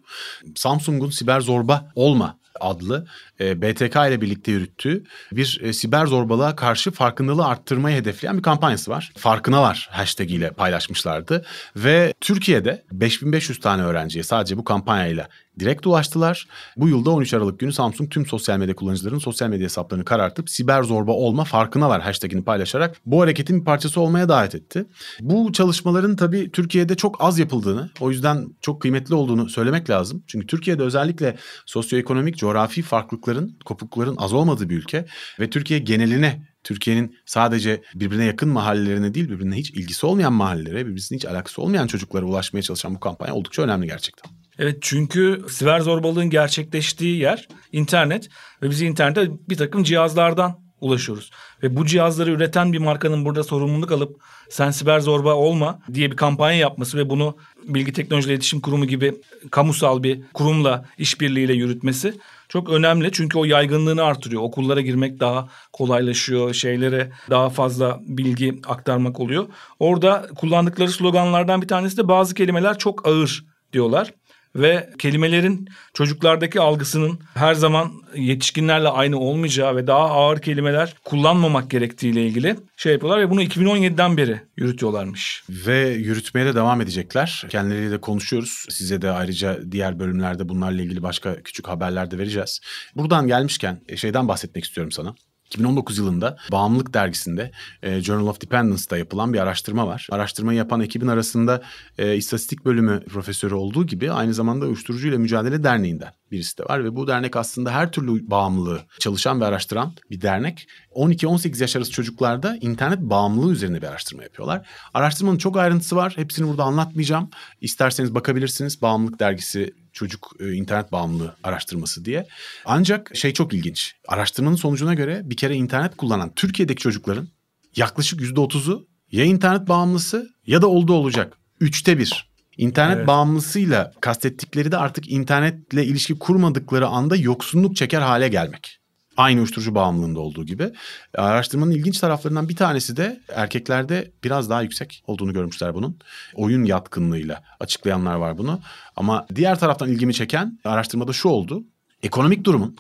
Samsung'un Siber Zorba Olma adlı e, BTK ile birlikte yürüttüğü bir e, siber zorbalığa karşı farkındalığı arttırmayı hedefleyen bir kampanyası var. Farkına var hashtag ile paylaşmışlardı ve Türkiye'de 5500 tane öğrenciye sadece bu kampanyayla direkt ulaştılar. Bu yılda 13 Aralık günü Samsung tüm sosyal medya kullanıcılarının sosyal medya hesaplarını karartıp siber zorba olma farkına var hashtagini paylaşarak bu hareketin bir parçası olmaya davet etti. Bu çalışmaların tabii Türkiye'de çok az yapıldığını, o yüzden çok kıymetli olduğunu söylemek lazım. Çünkü Türkiye'de özellikle sosyoekonomik, coğrafi farklılıkların, kopuklukların az olmadığı bir ülke ve Türkiye geneline Türkiye'nin sadece birbirine yakın mahallelerine değil birbirine hiç ilgisi olmayan mahallelere, birbirine hiç alakası olmayan çocuklara ulaşmaya çalışan bu kampanya oldukça önemli gerçekten. Evet çünkü siber zorbalığın gerçekleştiği yer internet ve biz internette bir takım cihazlardan ulaşıyoruz. Ve bu cihazları üreten bir markanın burada sorumluluk alıp sen siber zorba olma diye bir kampanya yapması ve bunu Bilgi Teknolojileri İletişim Kurumu gibi kamusal bir kurumla işbirliğiyle yürütmesi çok önemli. Çünkü o yaygınlığını artırıyor. Okullara girmek daha kolaylaşıyor. Şeylere daha fazla bilgi aktarmak oluyor. Orada kullandıkları sloganlardan bir tanesi de bazı kelimeler çok ağır diyorlar ve kelimelerin çocuklardaki algısının her zaman yetişkinlerle aynı olmayacağı ve daha ağır kelimeler kullanmamak gerektiğiyle ilgili şey yapıyorlar ve bunu 2017'den beri yürütüyorlarmış. Ve yürütmeye de devam edecekler. Kendileriyle de konuşuyoruz. Size de ayrıca diğer bölümlerde bunlarla ilgili başka küçük haberler de vereceğiz. Buradan gelmişken e, şeyden bahsetmek istiyorum sana. 2019 yılında Bağımlılık Dergisi'nde e, Journal of Dependence'da yapılan bir araştırma var. Araştırmayı yapan ekibin arasında e, istatistik bölümü profesörü olduğu gibi aynı zamanda Uyuşturucuyla Mücadele Derneği'nden birisi de var. Ve bu dernek aslında her türlü bağımlılığı çalışan ve araştıran bir dernek. 12-18 yaş arası çocuklarda internet bağımlılığı üzerine bir araştırma yapıyorlar. Araştırmanın çok ayrıntısı var. Hepsini burada anlatmayacağım. İsterseniz bakabilirsiniz. Bağımlılık Dergisi çocuk e, internet bağımlılığı araştırması diye. Ancak şey çok ilginç. Araştırmanın sonucuna göre bir kere internet kullanan Türkiye'deki çocukların yaklaşık %30'u ya internet bağımlısı ya da oldu olacak. Üçte bir. İnternet Evet. bağımlısıyla kastettikleri de artık internetle ilişki kurmadıkları anda yoksunluk çeker hale gelmek. Aynı uyuşturucu bağımlılığında olduğu gibi. Araştırmanın ilginç taraflarından bir tanesi de erkeklerde biraz daha yüksek olduğunu görmüşler bunun. Oyun yatkınlığıyla açıklayanlar var bunu. Ama diğer taraftan ilgimi çeken araştırmada şu oldu. Ekonomik durumun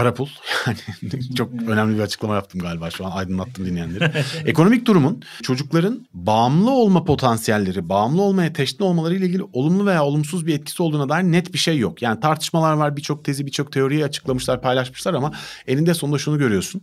para pul <laughs> yani çok önemli bir açıklama yaptım galiba şu an aydınlattım dinleyenleri. <laughs> Ekonomik durumun çocukların bağımlı olma potansiyelleri, bağımlı olmaya teşne olmaları ile ilgili olumlu veya olumsuz bir etkisi olduğuna dair net bir şey yok. Yani tartışmalar var, birçok tezi, birçok teoriyi açıklamışlar, paylaşmışlar ama eninde sonunda şunu görüyorsun.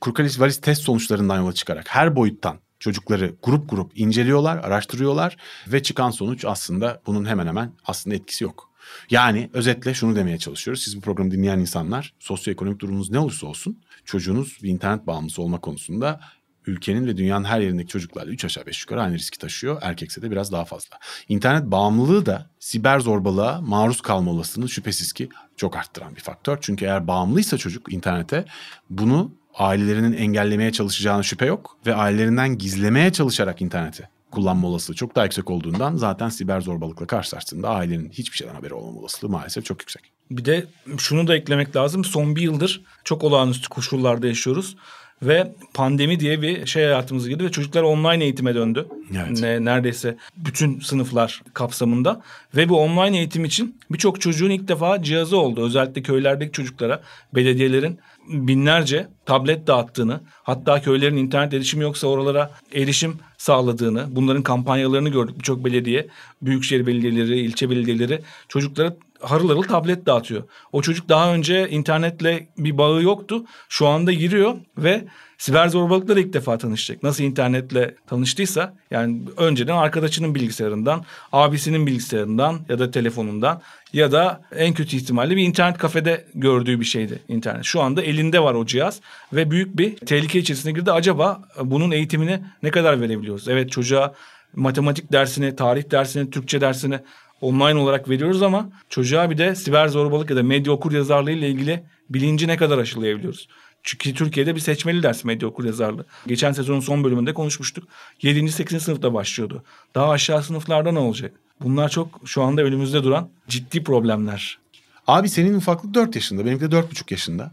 Kurkalis varis test sonuçlarından yola çıkarak her boyuttan çocukları grup grup inceliyorlar, araştırıyorlar ve çıkan sonuç aslında bunun hemen hemen aslında etkisi yok. Yani özetle şunu demeye çalışıyoruz. Siz bu programı dinleyen insanlar sosyoekonomik durumunuz ne olursa olsun çocuğunuz bir internet bağımlısı olma konusunda ülkenin ve dünyanın her yerindeki çocuklarla 3 aşağı 5 yukarı aynı riski taşıyor. Erkekse de biraz daha fazla. İnternet bağımlılığı da siber zorbalığa maruz kalma olasılığını şüphesiz ki çok arttıran bir faktör. Çünkü eğer bağımlıysa çocuk internete bunu ailelerinin engellemeye çalışacağına şüphe yok ve ailelerinden gizlemeye çalışarak interneti kullanma olasılığı çok daha yüksek olduğundan zaten siber zorbalıkla karşılaştığında ailenin hiçbir şeyden haberi olmama olasılığı maalesef çok yüksek. Bir de şunu da eklemek lazım. Son bir yıldır çok olağanüstü koşullarda yaşıyoruz. Ve pandemi diye bir şey hayatımıza girdi ve çocuklar online eğitime döndü. Evet. Ne, neredeyse bütün sınıflar kapsamında. Ve bu online eğitim için birçok çocuğun ilk defa cihazı oldu. Özellikle köylerdeki çocuklara belediyelerin binlerce tablet dağıttığını, hatta köylerin internet erişimi yoksa oralara erişim sağladığını, bunların kampanyalarını gördük. Birçok belediye, büyükşehir belediyeleri, ilçe belediyeleri çocuklara harıl harıl tablet dağıtıyor. O çocuk daha önce internetle bir bağı yoktu. Şu anda giriyor ve siber zorbalıkla da ilk defa tanışacak. Nasıl internetle tanıştıysa yani önceden arkadaşının bilgisayarından, abisinin bilgisayarından ya da telefonundan ya da en kötü ihtimalle bir internet kafede gördüğü bir şeydi internet. Şu anda elinde var o cihaz ve büyük bir tehlike içerisine girdi. Acaba bunun eğitimini ne kadar verebiliyoruz? Evet çocuğa matematik dersini, tarih dersini, Türkçe dersini online olarak veriyoruz ama çocuğa bir de siber zorbalık ya da medya okur yazarlığı ile ilgili bilinci ne kadar aşılayabiliyoruz? Çünkü Türkiye'de bir seçmeli ders medya okur yazarlığı. Geçen sezonun son bölümünde konuşmuştuk. 7. 8. sınıfta başlıyordu. Daha aşağı sınıflarda ne olacak? Bunlar çok şu anda önümüzde duran ciddi problemler. Abi senin ufaklık 4 yaşında, benimki de 4,5 yaşında.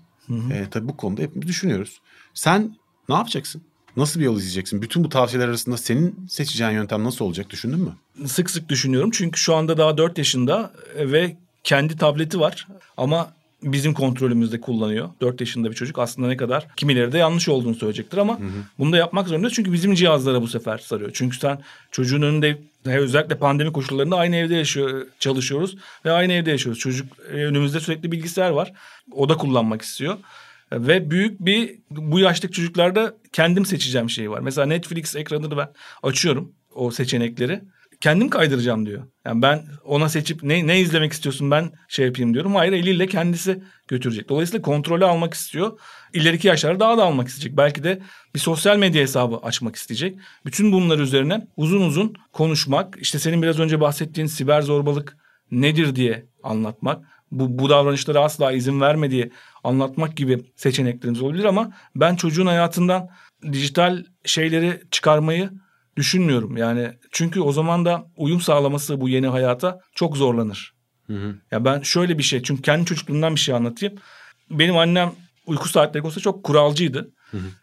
Ee, tabii bu konuda hepimiz düşünüyoruz. Sen ne yapacaksın? Nasıl bir yol izleyeceksin? Bütün bu tavsiyeler arasında senin seçeceğin yöntem nasıl olacak düşündün mü? Sık sık düşünüyorum çünkü şu anda daha 4 yaşında ve kendi tableti var ama bizim kontrolümüzde kullanıyor. 4 yaşında bir çocuk aslında ne kadar kimileri de yanlış olduğunu söyleyecektir ama bunu da yapmak zorundayız. Çünkü bizim cihazlara bu sefer sarıyor. Çünkü sen çocuğun önünde özellikle pandemi koşullarında aynı evde yaşıyor, çalışıyoruz ve aynı evde yaşıyoruz. Çocuk e, önümüzde sürekli bilgisayar var. O da kullanmak istiyor. Ve büyük bir bu yaştaki çocuklarda kendim seçeceğim şey var. Mesela Netflix ekranını ben açıyorum o seçenekleri. Kendim kaydıracağım diyor. Yani ben ona seçip ne, ne izlemek istiyorsun ben şey yapayım diyorum. Hayır eliyle kendisi götürecek. Dolayısıyla kontrolü almak istiyor. İleriki yaşlarda daha da almak isteyecek. Belki de bir sosyal medya hesabı açmak isteyecek. Bütün bunlar üzerine uzun uzun konuşmak. işte senin biraz önce bahsettiğin siber zorbalık nedir diye anlatmak. Bu, bu davranışlara asla izin verme diye anlatmak gibi seçeneklerimiz olabilir ama ben çocuğun hayatından dijital şeyleri çıkarmayı düşünmüyorum. Yani çünkü o zaman da uyum sağlaması bu yeni hayata çok zorlanır. Ya ben şöyle bir şey çünkü kendi çocukluğumdan bir şey anlatayım. Benim annem uyku saatleri konusunda çok kuralcıydı.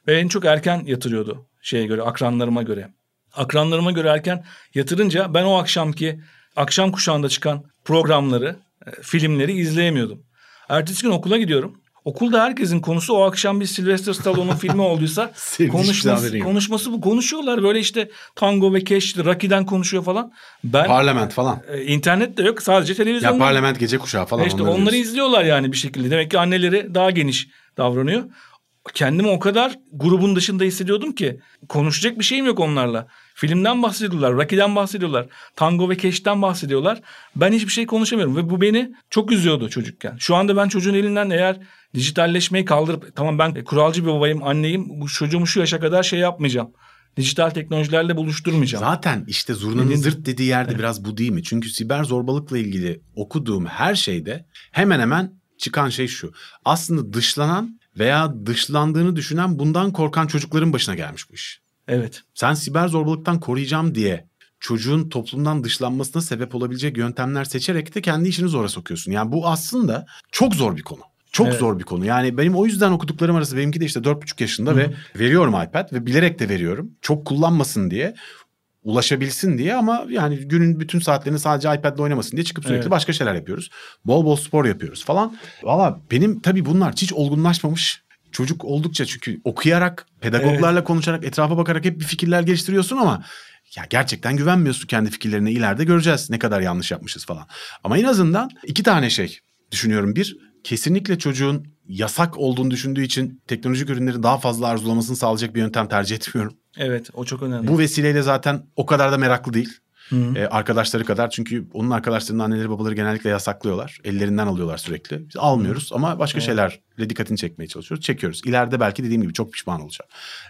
Ve en çok erken yatırıyordu şeye göre akranlarıma göre. Akranlarıma göre erken yatırınca ben o akşamki akşam kuşağında çıkan programları, e, filmleri izleyemiyordum. Ertesi gün okula gidiyorum. Okulda herkesin konusu o akşam bir Sylvester Stallone'un filmi olduysa <laughs> konuşması, konuşması bu. Konuşuyorlar böyle işte Tango ve Cash, Rocky'den konuşuyor falan. Ben Parlament falan. e, internet de yok sadece televizyon. Ya parlament gece kuşağı falan. E işte onları onları izliyorlar yani bir şekilde. Demek ki anneleri daha geniş davranıyor. Kendimi o kadar grubun dışında hissediyordum ki konuşacak bir şeyim yok onlarla. Filmden bahsediyorlar, Rocky'den bahsediyorlar, Tango ve Cash'ten bahsediyorlar. Ben hiçbir şey konuşamıyorum ve bu beni çok üzüyordu çocukken. Şu anda ben çocuğun elinden eğer dijitalleşmeyi kaldırıp tamam ben kuralcı bir babayım, anneyim. Bu çocuğumu şu yaşa kadar şey yapmayacağım. Dijital teknolojilerle buluşturmayacağım. Zaten işte zurnanın zırt dediği yerde biraz bu değil mi? Çünkü siber zorbalıkla ilgili okuduğum her şeyde hemen hemen çıkan şey şu. Aslında dışlanan veya dışlandığını düşünen bundan korkan çocukların başına gelmiş bu iş. Evet. Sen siber zorbalıktan koruyacağım diye çocuğun toplumdan dışlanmasına sebep olabilecek yöntemler seçerek de kendi işini zora sokuyorsun. Yani bu aslında çok zor bir konu. Çok Evet. zor bir konu. Yani benim o yüzden okuduklarım arası benimki de işte 4,5 yaşında ve veriyorum iPad ve bilerek de veriyorum. Çok kullanmasın diye ulaşabilsin diye ama yani günün bütün saatlerini sadece iPad'le oynamasın diye çıkıp sürekli Evet. başka şeyler yapıyoruz. Bol bol spor yapıyoruz falan. Valla benim tabii bunlar hiç olgunlaşmamış çocuk oldukça çünkü okuyarak, pedagoglarla konuşarak, etrafa bakarak hep bir fikirler geliştiriyorsun ama ya gerçekten güvenmiyorsun kendi fikirlerine ileride göreceğiz ne kadar yanlış yapmışız falan. Ama en azından iki tane şey düşünüyorum. Bir, kesinlikle çocuğun yasak olduğunu düşündüğü için teknolojik ürünleri daha fazla arzulamasını sağlayacak bir yöntem tercih etmiyorum. Evet o çok önemli. Bu vesileyle zaten o kadar da meraklı değil. Hı. Ee, arkadaşları kadar çünkü onun arkadaşlarının anneleri babaları genellikle yasaklıyorlar. Ellerinden alıyorlar sürekli. Biz almıyoruz ama başka Evet. şeylerle dikkatini çekmeye çalışıyoruz. Çekiyoruz. İleride belki dediğim gibi çok pişman olacak.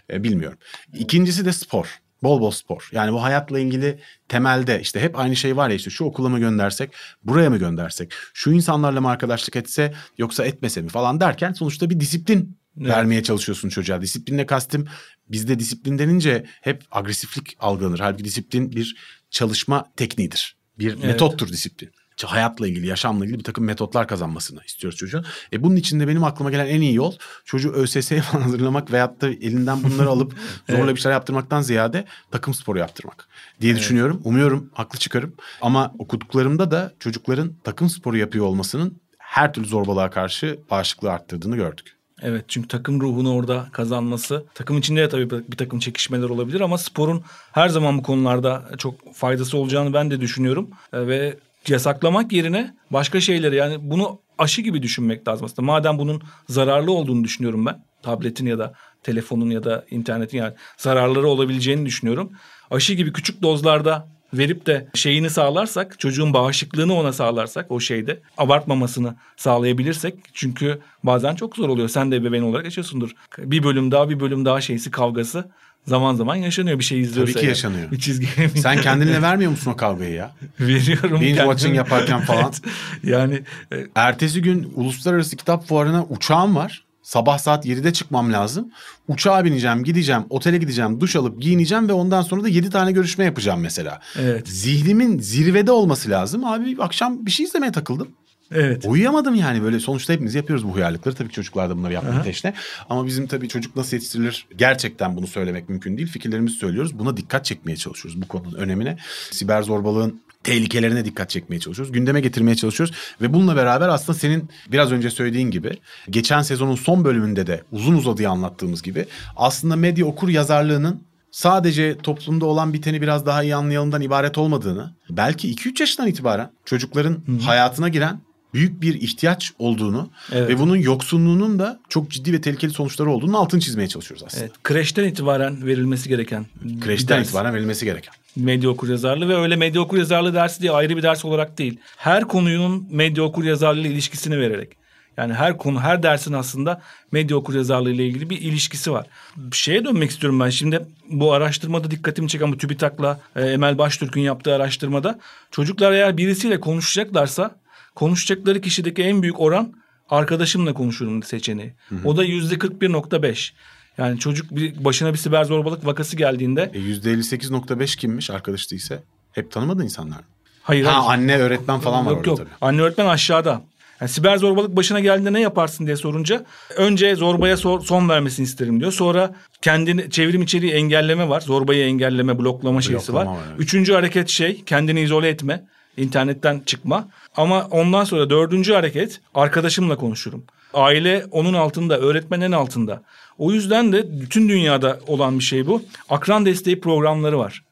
Ee, bilmiyorum. İkincisi de spor. Bol bol spor. Yani bu hayatla ilgili temelde işte hep aynı şey var ya işte şu okula mı göndersek, buraya mı göndersek, şu insanlarla mı arkadaşlık etse yoksa etmese mi falan derken sonuçta bir disiplin Evet. vermeye çalışıyorsun çocuğa. Disiplinle kastım bizde disiplin denince hep agresiflik algılanır. Halbuki disiplin bir çalışma tekniğidir. Bir Evet. metottur disiplin. İşte Hayatla ilgili, yaşamla ilgili bir takım metotlar kazanmasını istiyoruz çocuğun. E bunun için de benim aklıma gelen en iyi yol çocuğu ÖSS'ye <laughs> falan hazırlamak veyahut da elinden bunları alıp <laughs> zorla Evet. bir şeyler yaptırmaktan ziyade takım sporu yaptırmak diye Evet. düşünüyorum. Umuyorum haklı çıkarım. Ama okuduklarımda da çocukların takım sporu yapıyor olmasının her türlü zorbalığa karşı bağışıklığı arttırdığını gördük. Evet çünkü takım ruhunu orada kazanması. Takım içinde de tabii bir takım çekişmeler olabilir ama sporun her zaman bu konularda çok faydası olacağını ben de düşünüyorum. E, Ve yasaklamak yerine başka şeyleri yani bunu aşı gibi düşünmek lazım aslında. Madem bunun zararlı olduğunu düşünüyorum ben. Tabletin ya da telefonun ya da internetin yani zararları olabileceğini düşünüyorum. Aşı gibi küçük dozlarda verip de şeyini sağlarsak, çocuğun bağışıklığını ona sağlarsak o şeyde abartmamasını sağlayabilirsek çünkü bazen çok zor oluyor. Sen de ebeveyn olarak yaşıyorsundur. Bir bölüm daha bir bölüm daha şeysi kavgası zaman zaman yaşanıyor bir şey izliyorsa. Tabii ki yaşanıyor. Bir çizgi Sen kendinle vermiyor musun o kavgayı ya? veriyorum. Binge kendime. watching yaparken <laughs> falan. Evet. Yani e, Ertesi gün uluslararası kitap fuarına uçağım var. Sabah saat 7'de çıkmam lazım. Uçağa bineceğim, gideceğim, otele gideceğim, duş alıp giyineceğim ve ondan sonra da 7 tane görüşme yapacağım mesela. evet. Zihnimin zirvede olması lazım. Abi akşam bir şey izlemeye takıldım. Evet. Uyuyamadım yani böyle sonuçta hepimiz yapıyoruz bu huyarlıkları. Tabii ki çocuklar da bunları yapmaya Aha. teşne. Ama bizim tabii çocuk nasıl yetiştirilir gerçekten bunu söylemek mümkün değil. Fikirlerimizi söylüyoruz. Buna dikkat çekmeye çalışıyoruz bu konunun önemine. Siber zorbalığın tehlikelerine dikkat çekmeye çalışıyoruz. Gündeme getirmeye çalışıyoruz. Ve bununla beraber aslında senin biraz önce söylediğin gibi geçen sezonun son bölümünde de uzun uzadıya anlattığımız gibi aslında medya okur yazarlığının sadece toplumda olan biteni biraz daha iyi anlayalımdan ibaret olmadığını, belki 2-3 yaşından itibaren çocukların hayatına giren büyük bir ihtiyaç olduğunu Evet. ve bunun yoksunluğunun da çok ciddi ve tehlikeli sonuçları olduğunu altını çizmeye çalışıyoruz aslında. Evet. Kreşten itibaren verilmesi gereken. Kreşten ders. itibaren verilmesi gereken. medya okuryazarlığı ve öyle medya okuryazarlığı dersi diye ayrı bir ders olarak değil. Her konunun medya okuryazarlığı ile ilişkisini vererek. Yani her konu, her dersin aslında medya okuryazarlığı ile ilgili bir ilişkisi var. Şeye dönmek istiyorum ben şimdi. Bu araştırmada dikkatimi çeken bu TÜBİTAK'la e, Emel Baştürk'ün yaptığı araştırmada çocuklar eğer birisiyle konuşacaklarsa konuşacakları kişideki en büyük oran arkadaşımla konuşurum seçeneği. O da yüzde 41.5. Yani çocuk bir başına bir siber zorbalık vakası geldiğinde E %58.5 kimmiş arkadaş değilse? Hep tanımadığın insanlar mı? hayır, Ha hayır. anne öğretmen falan var yok orada yok. tabii. Anne öğretmen aşağıda. Yani siber zorbalık başına geldiğinde ne yaparsın diye sorunca önce zorbaya sor- son vermesini isterim diyor. Sonra kendini çevrim içeriği engelleme var. Zorbayı engelleme, bloklama şeysi var. Bloklama var, evet. Üçüncü hareket şey kendini izole etme. İnternetten çıkma. Ama ondan sonra dördüncü hareket arkadaşımla konuşurum. Aile onun altında, öğretmenin altında. O yüzden de bütün dünyada olan bir şey bu. Akran desteği programları var.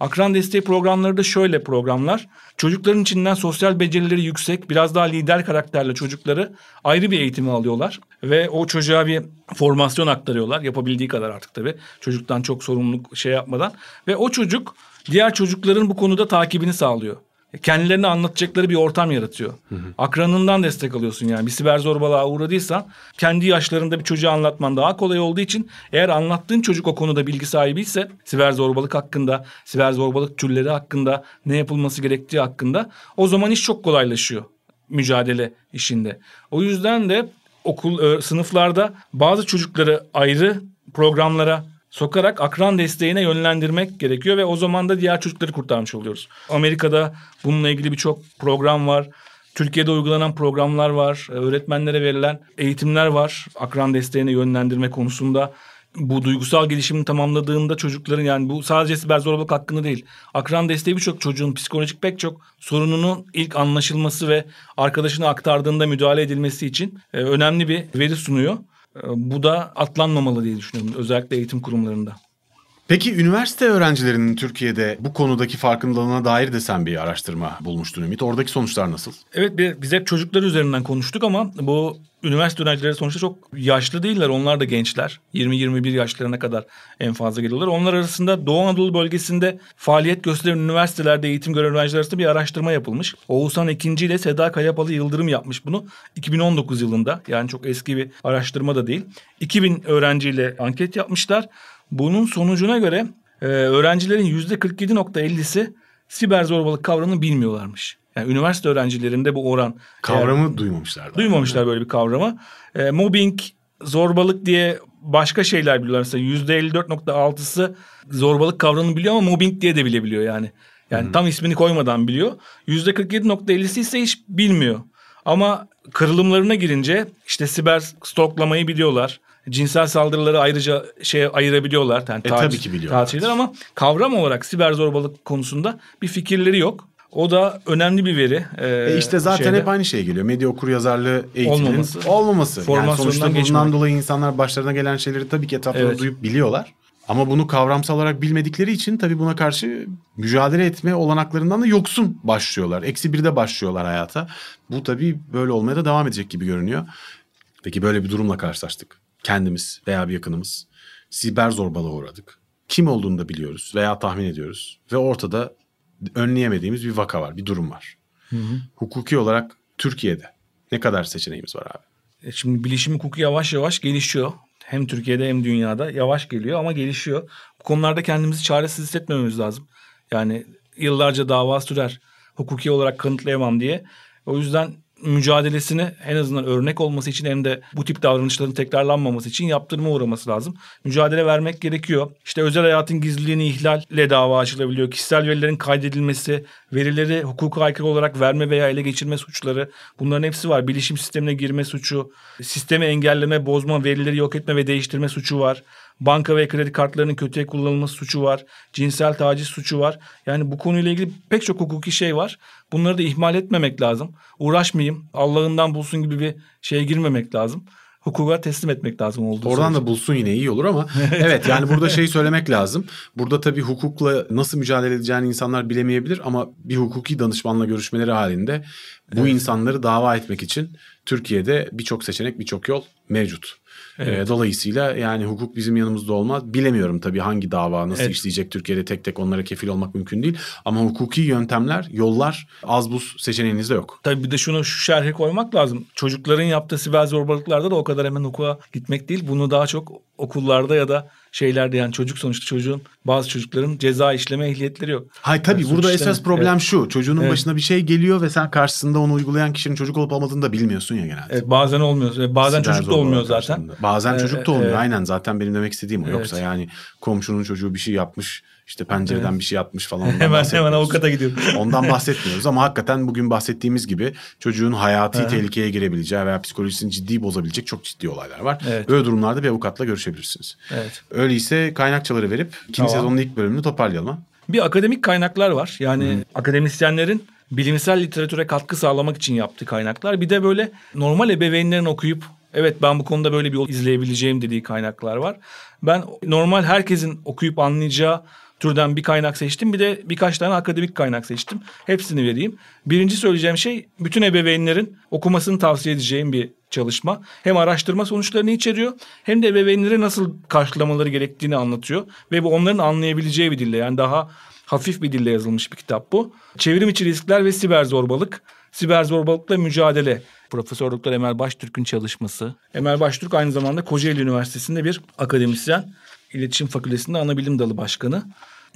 Akran desteği programları da şöyle programlar. Çocukların içinden sosyal becerileri yüksek, biraz daha lider karakterli çocukları ayrı bir eğitimi alıyorlar. Ve o çocuğa bir formasyon aktarıyorlar. Yapabildiği kadar artık tabii. Çocuktan çok sorumluluk şey yapmadan. Ve o çocuk diğer çocukların bu konuda takibini sağlıyor. Kendilerini anlatacakları bir ortam yaratıyor. Akranından destek alıyorsun yani. Bir siber zorbalığa uğradıysan kendi yaşlarında bir çocuğa anlatman daha kolay olduğu için eğer anlattığın çocuk o konuda bilgi sahibi ise siber zorbalık hakkında, siber zorbalık türleri hakkında, ne yapılması gerektiği hakkında o zaman iş çok kolaylaşıyor mücadele işinde. O yüzden de okul e, sınıflarda bazı çocukları ayrı programlara sokarak akran desteğine yönlendirmek gerekiyor ve o zaman da diğer çocukları kurtarmış oluyoruz. Amerika'da bununla ilgili birçok program var. Türkiye'de uygulanan programlar var. Öğretmenlere verilen eğitimler var. Akran desteğine yönlendirme konusunda bu duygusal gelişimini tamamladığında çocukların yani bu sadece siber zorbalık hakkında değil. Akran desteği birçok çocuğun psikolojik pek çok sorununun ilk anlaşılması ve arkadaşına aktardığında müdahale edilmesi için e, önemli bir veri sunuyor. E, bu da atlanmamalı diye düşünüyorum özellikle eğitim kurumlarında. Peki üniversite öğrencilerinin Türkiye'de bu konudaki farkındalığına dair de sen bir araştırma bulmuştun Ümit. Oradaki sonuçlar nasıl? Evet biz hep çocuklar üzerinden konuştuk ama bu üniversite öğrencileri sonuçta çok yaşlı değiller. Onlar da gençler. 20-21 yaşlarına kadar en fazla geliyorlar. Onlar arasında Doğu Anadolu bölgesinde faaliyet gösteren üniversitelerde eğitim gören öğrenciler arasında bir araştırma yapılmış. Oğuzhan ikinci ile Seda Kayapalı Yıldırım yapmış bunu 2019 yılında. Yani çok eski bir araştırma da değil. 2000 öğrenciyle anket yapmışlar. Bunun sonucuna göre e, öğrencilerin %47.50'si siber zorbalık kavramını bilmiyorlarmış. Yani üniversite öğrencilerinde bu oran. Kavramı eğer, duymamışlar. Duymamışlar yani. böyle bir kavramı. E, mobbing, zorbalık diye başka şeyler biliyorlar. Mesela %54.6'sı zorbalık kavramını biliyor ama mobbing diye de bilebiliyor yani. Yani hmm. tam ismini koymadan biliyor. %47.50'si ise hiç bilmiyor. Ama kırılımlarına girince işte siber stoklamayı biliyorlar cinsel saldırıları ayrıca şey ayırabiliyorlar. Yani e, tabii ki biliyorlar. Şeyler ama kavram olarak siber zorbalık konusunda bir fikirleri yok. O da önemli bir veri. Ee, e işte zaten şeyde. hep aynı şey geliyor. Medya okur yazarlığı eğitiminin olmaması. olmaması. Yani sonuçta bundan dolayı insanlar başlarına gelen şeyleri tabii ki etrafında evet. duyup biliyorlar. Ama bunu kavramsal olarak bilmedikleri için tabii buna karşı mücadele etme olanaklarından da yoksun başlıyorlar. Eksi birde başlıyorlar hayata. Bu tabii böyle olmaya da devam edecek gibi görünüyor. Peki böyle bir durumla karşılaştık kendimiz veya bir yakınımız siber zorbalığa uğradık. Kim olduğunu da biliyoruz veya tahmin ediyoruz. Ve ortada önleyemediğimiz bir vaka var, bir durum var. Hı hı. Hukuki olarak Türkiye'de ne kadar seçeneğimiz var abi? E şimdi bilişim hukuku yavaş yavaş gelişiyor. Hem Türkiye'de hem dünyada yavaş geliyor ama gelişiyor. Bu konularda kendimizi çaresiz hissetmememiz lazım. Yani yıllarca dava sürer. Hukuki olarak kanıtlayamam diye. O yüzden mücadelesini en azından örnek olması için hem de bu tip davranışların tekrarlanmaması için yaptırma uğraması lazım. Mücadele vermek gerekiyor. İşte özel hayatın gizliliğini ihlalle dava açılabiliyor. Kişisel verilerin kaydedilmesi, verileri hukuka aykırı olarak verme veya ele geçirme suçları bunların hepsi var. Bilişim sistemine girme suçu, sistemi engelleme, bozma, verileri yok etme ve değiştirme suçu var. Banka ve kredi kartlarının kötüye kullanılması suçu var. Cinsel taciz suçu var. Yani bu konuyla ilgili pek çok hukuki şey var. Bunları da ihmal etmemek lazım. Uğraşmayayım, Allah'ından bulsun gibi bir şeye girmemek lazım hukuka teslim etmek lazım olduğu Oradan sürece. da bulsun yine iyi olur ama <laughs> evet yani burada şey söylemek lazım. Burada tabii hukukla nasıl mücadele edeceğini insanlar bilemeyebilir ama bir hukuki danışmanla görüşmeleri halinde bu evet. insanları dava etmek için Türkiye'de birçok seçenek, birçok yol mevcut. Evet. Dolayısıyla yani hukuk bizim yanımızda olmaz. Bilemiyorum tabii hangi dava nasıl evet. işleyecek Türkiye'de tek tek onlara kefil olmak mümkün değil. Ama hukuki yöntemler, yollar az buz seçeneğinizde yok. Tabii bir de şunu şu şerhe koymak lazım. Çocukların yaptığı siber zorbalıklarda da o kadar hemen hukuka gitmek değil. Bunu daha çok okullarda ya da şeylerde yani çocuk sonuçta çocuğun bazı çocukların ceza işleme ehliyetleri yok. Hay tabii yani burada esas problem evet. şu. Çocuğunun evet. başına bir şey geliyor ve sen karşısında onu uygulayan kişinin çocuk olup olmadığını da bilmiyorsun ya genelde. Evet, bazen olmuyor. Bazen Siber çocuk da olmuyor zaten. Karşısında. Bazen ee, çocuk da olmuyor. Evet. Aynen zaten benim demek istediğim o. Evet. Yoksa yani komşunun çocuğu bir şey yapmış işte pencereden evet. bir şey atmış falan. <laughs> hemen hemen avukata gidiyor. Ondan bahsetmiyoruz ama hakikaten bugün bahsettiğimiz gibi çocuğun hayati tehlikeye girebileceği veya psikolojisini ciddi bozabilecek çok ciddi olaylar var. Evet. Böyle durumlarda bir avukatla görüşebilirsiniz. Evet. Öyleyse kaynakçaları verip ikinci tamam. sezonun ilk bölümünü toparlayalım. Bir akademik kaynaklar var. Yani Hı. akademisyenlerin bilimsel literatüre katkı sağlamak için yaptığı kaynaklar. Bir de böyle normal ebeveynlerin okuyup evet ben bu konuda böyle bir yol izleyebileceğim dediği kaynaklar var. Ben normal herkesin okuyup anlayacağı türden bir kaynak seçtim. Bir de birkaç tane akademik kaynak seçtim. Hepsini vereyim. Birinci söyleyeceğim şey bütün ebeveynlerin okumasını tavsiye edeceğim bir çalışma. Hem araştırma sonuçlarını içeriyor hem de ebeveynleri nasıl karşılamaları gerektiğini anlatıyor. Ve bu onların anlayabileceği bir dille yani daha hafif bir dille yazılmış bir kitap bu. Çevrim içi riskler ve siber zorbalık. Siber zorbalıkla mücadele. Profesör Doktor Emel Baştürk'ün çalışması. Emel Baştürk aynı zamanda Kocaeli Üniversitesi'nde bir akademisyen. İletişim Fakültesi'nde ana bilim dalı başkanı.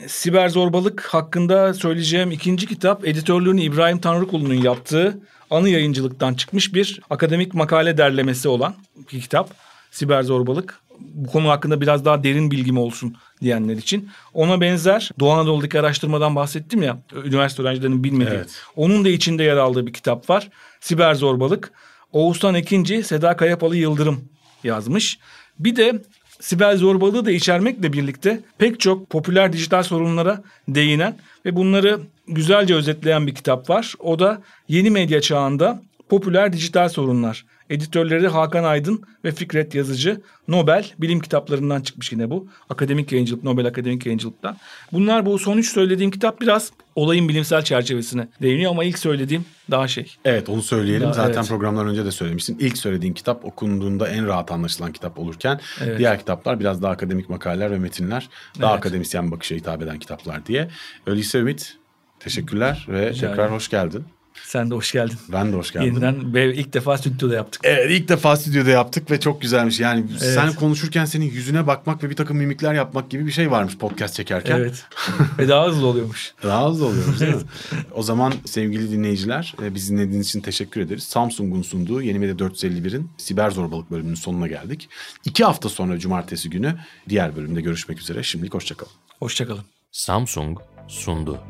Siber zorbalık hakkında söyleyeceğim ikinci kitap editörlüğünü İbrahim Tanrıkulu'nun yaptığı anı yayıncılıktan çıkmış bir akademik makale derlemesi olan bir kitap. Siber zorbalık. bu konu hakkında biraz daha derin bilgim olsun diyenler için. Ona benzer Doğu Anadolu'daki araştırmadan bahsettim ya üniversite öğrencilerinin bilmediği. Evet. Onun da içinde yer aldığı bir kitap var. Siber Zorbalık. Oğuzhan Ekinci, Seda Kayapalı Yıldırım yazmış. Bir de siber zorbalığı da içermekle birlikte pek çok popüler dijital sorunlara değinen ve bunları güzelce özetleyen bir kitap var. O da yeni medya çağında popüler dijital sorunlar. Editörleri Hakan Aydın ve Fikret Yazıcı. Nobel bilim kitaplarından çıkmış yine bu. Akademik yayıncılık, Nobel Akademik Yayıncılık'tan. Bunlar bu son üç söylediğim kitap biraz olayın bilimsel çerçevesine değiniyor ama ilk söylediğim daha şey. Evet onu söyleyelim. Ya, Zaten evet. programdan önce de söylemiştin. İlk söylediğin kitap okunduğunda en rahat anlaşılan kitap olurken Evet. diğer kitaplar biraz daha akademik makaleler ve metinler. Daha Evet. akademisyen bakışa hitap eden kitaplar diye. Öyleyse Ümit teşekkürler ve Rica tekrar ederim. hoş geldin. Sen de hoş geldin. Ben de hoş geldim. Yeniden ve ilk defa stüdyoda yaptık. Evet ilk defa stüdyoda yaptık ve çok güzelmiş. Yani Evet. sen konuşurken senin yüzüne bakmak ve bir takım mimikler yapmak gibi bir şey varmış podcast çekerken. Evet. ve daha hızlı oluyormuş. <laughs> Daha hızlı oluyoruz değil mi? <laughs> o zaman sevgili dinleyiciler e, bizi dinlediğiniz için teşekkür ederiz. Samsung'un sunduğu Yeni Medya 451'in siber zorbalık bölümünün sonuna geldik. İki hafta sonra cumartesi günü diğer bölümde görüşmek üzere. Şimdilik hoşçakalın. Hoşçakalın. Samsung sundu.